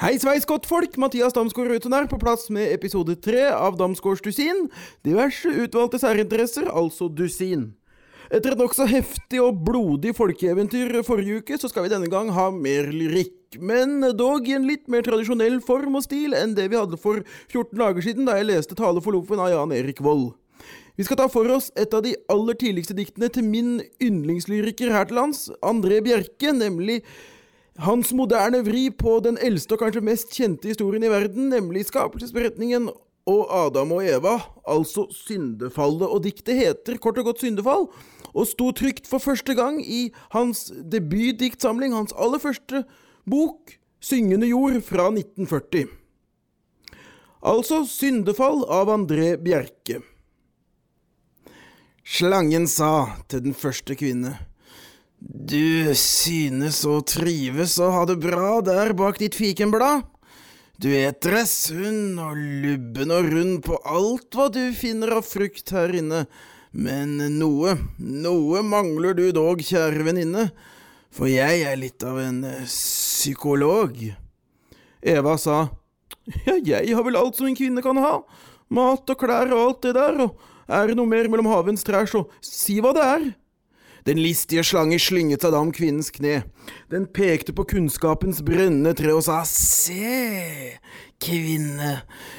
Hei sveis, godtfolk! Mathias Damsgaard Røthen her, på plass med episode tre av Damsgaards dusin. Diverse utvalgte særinteresser, altså dusin. Etter et nokså heftig og blodig folkeeventyr forrige uke, så skal vi denne gang ha mer lyrikk. Men dog i en litt mer tradisjonell form og stil enn det vi hadde for 14 dager siden, da jeg leste Tale for Loffen av Jan Erik Vold. Vi skal ta for oss et av de aller tidligste diktene til min yndlingslyriker her til lands, André Bjerke, nemlig hans moderne vri på den eldste og kanskje mest kjente historien i verden, nemlig skapelsesberetningen og Adam og Eva, altså syndefallet. Og diktet heter kort og godt Syndefall, og sto trygt for første gang i hans debutdiktsamling, hans aller første bok, Syngende jord, fra 1940. Altså Syndefall av André Bjerke. Slangen sa til den første kvinne. Du synes å trives og ha det bra der bak ditt fikenblad. Du eter deg sunn og lubben og rund på alt hva du finner av frukt her inne, men noe, noe mangler du dog, kjære venninne, for jeg er litt av en eh, psykolog. Eva sa, ja, jeg har vel alt som en kvinne kan ha, mat og klær og alt det der, og er det noe mer mellom havens trær, så si hva det er. Den listige slange slynget seg da om kvinnens kne. Den pekte på kunnskapens brennende tre og sa Se, kvinne,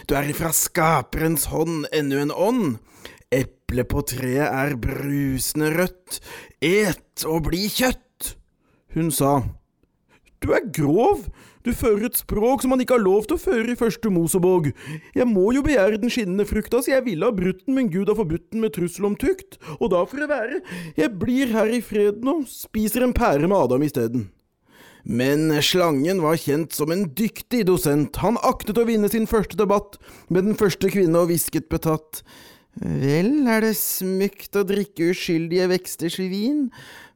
du er ifra skaperens hånd ennå en ånd. Eplet på treet er brusende rødt, et og bli kjøtt. Hun sa, Du er grov, du fører et språk som man ikke har lov til å føre i første Mosebog. Jeg må jo begjære den skinnende frukta, så jeg ville ha brutt den, men Gud har forbudt den med trussel om tukt, og da får det være. Jeg blir her i freden og spiser en pære med Adam isteden. Men slangen var kjent som en dyktig dosent. Han aktet å vinne sin første debatt med den første kvinne og hvisket betatt. Vel er det smykt å drikke uskyldige veksters vin,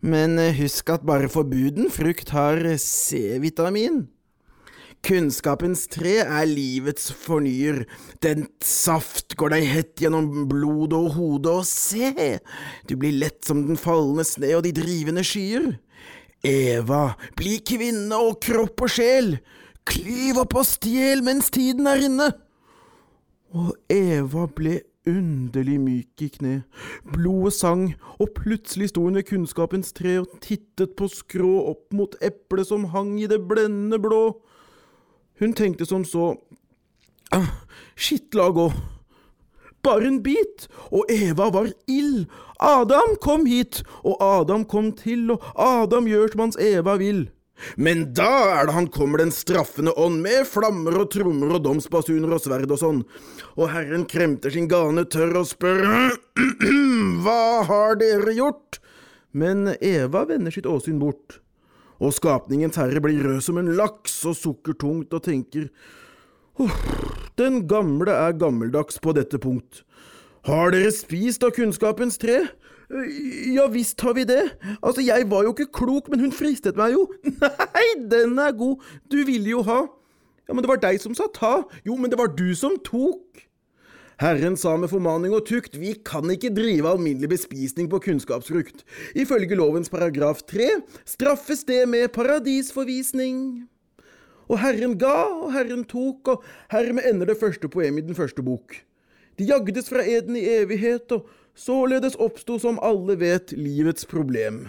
men husk at bare forbuden frukt har C-vitamin. Kunnskapens tre er livets fornyer. Den saft går deg hett gjennom blod og hode, og se, du blir lett som den fallende sne og de drivende skyer. Eva, bli kvinne og kropp og sjel, klyv opp og stjel mens tiden er inne. Og Eva ble underlig myk i kne, blodet sang, og plutselig sto hun ved kunnskapens tre og tittet på skrå opp mot eplet som hang i det blendende blå. Hun tenkte som så ah, Skitt, la gå. Bare en bit, og Eva var ild. Adam kom hit, og Adam kom til, og Adam gjør som hans Eva vil. Men da er det han kommer den straffende ånd, med flammer og trommer og domsbasuner og sverd og sånn, og Herren kremter sin gane tørr og spør Hva har dere gjort? Men Eva vender sitt åsyn bort og skapningens herre blir rød som en laks og sukker tungt og tenker Den gamle er gammeldags på dette punkt. Har dere spist av kunnskapens tre? Ja visst har vi det. Altså, jeg var jo ikke klok, men hun fristet meg jo. Nei, den er god. Du ville jo ha. Ja, men det var deg som sa ta. Jo, men det var du som tok. Herren sa med formaning og tukt, vi kan ikke drive alminnelig bespisning på kunnskapsfrukt. Ifølge lovens paragraf tre straffes det med paradisforvisning. Og Herren ga, og Herren tok, og hermed ender det første poemet i den første bok. De jagdes fra eden i evighet, og således oppsto, som alle vet, livets problem.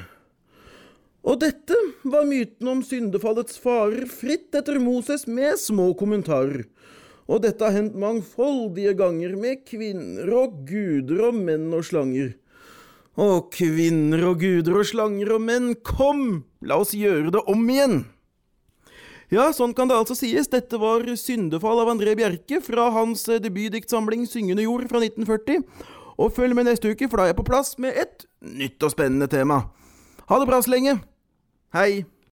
Og dette var myten om syndefallets farer, fritt etter Moses med små kommentarer og dette har hendt mangfoldige ganger med kvinner og guder og menn og slanger. Å, kvinner og guder og slanger og menn, kom, la oss gjøre det om igjen! Ja, sånn kan det altså sies. Dette var Syndefall av André Bjerke fra hans debutdiktsamling Syngende jord fra 1940. Og følg med neste uke, for da er jeg på plass med et nytt og spennende tema. Ha det bra så lenge. Hei.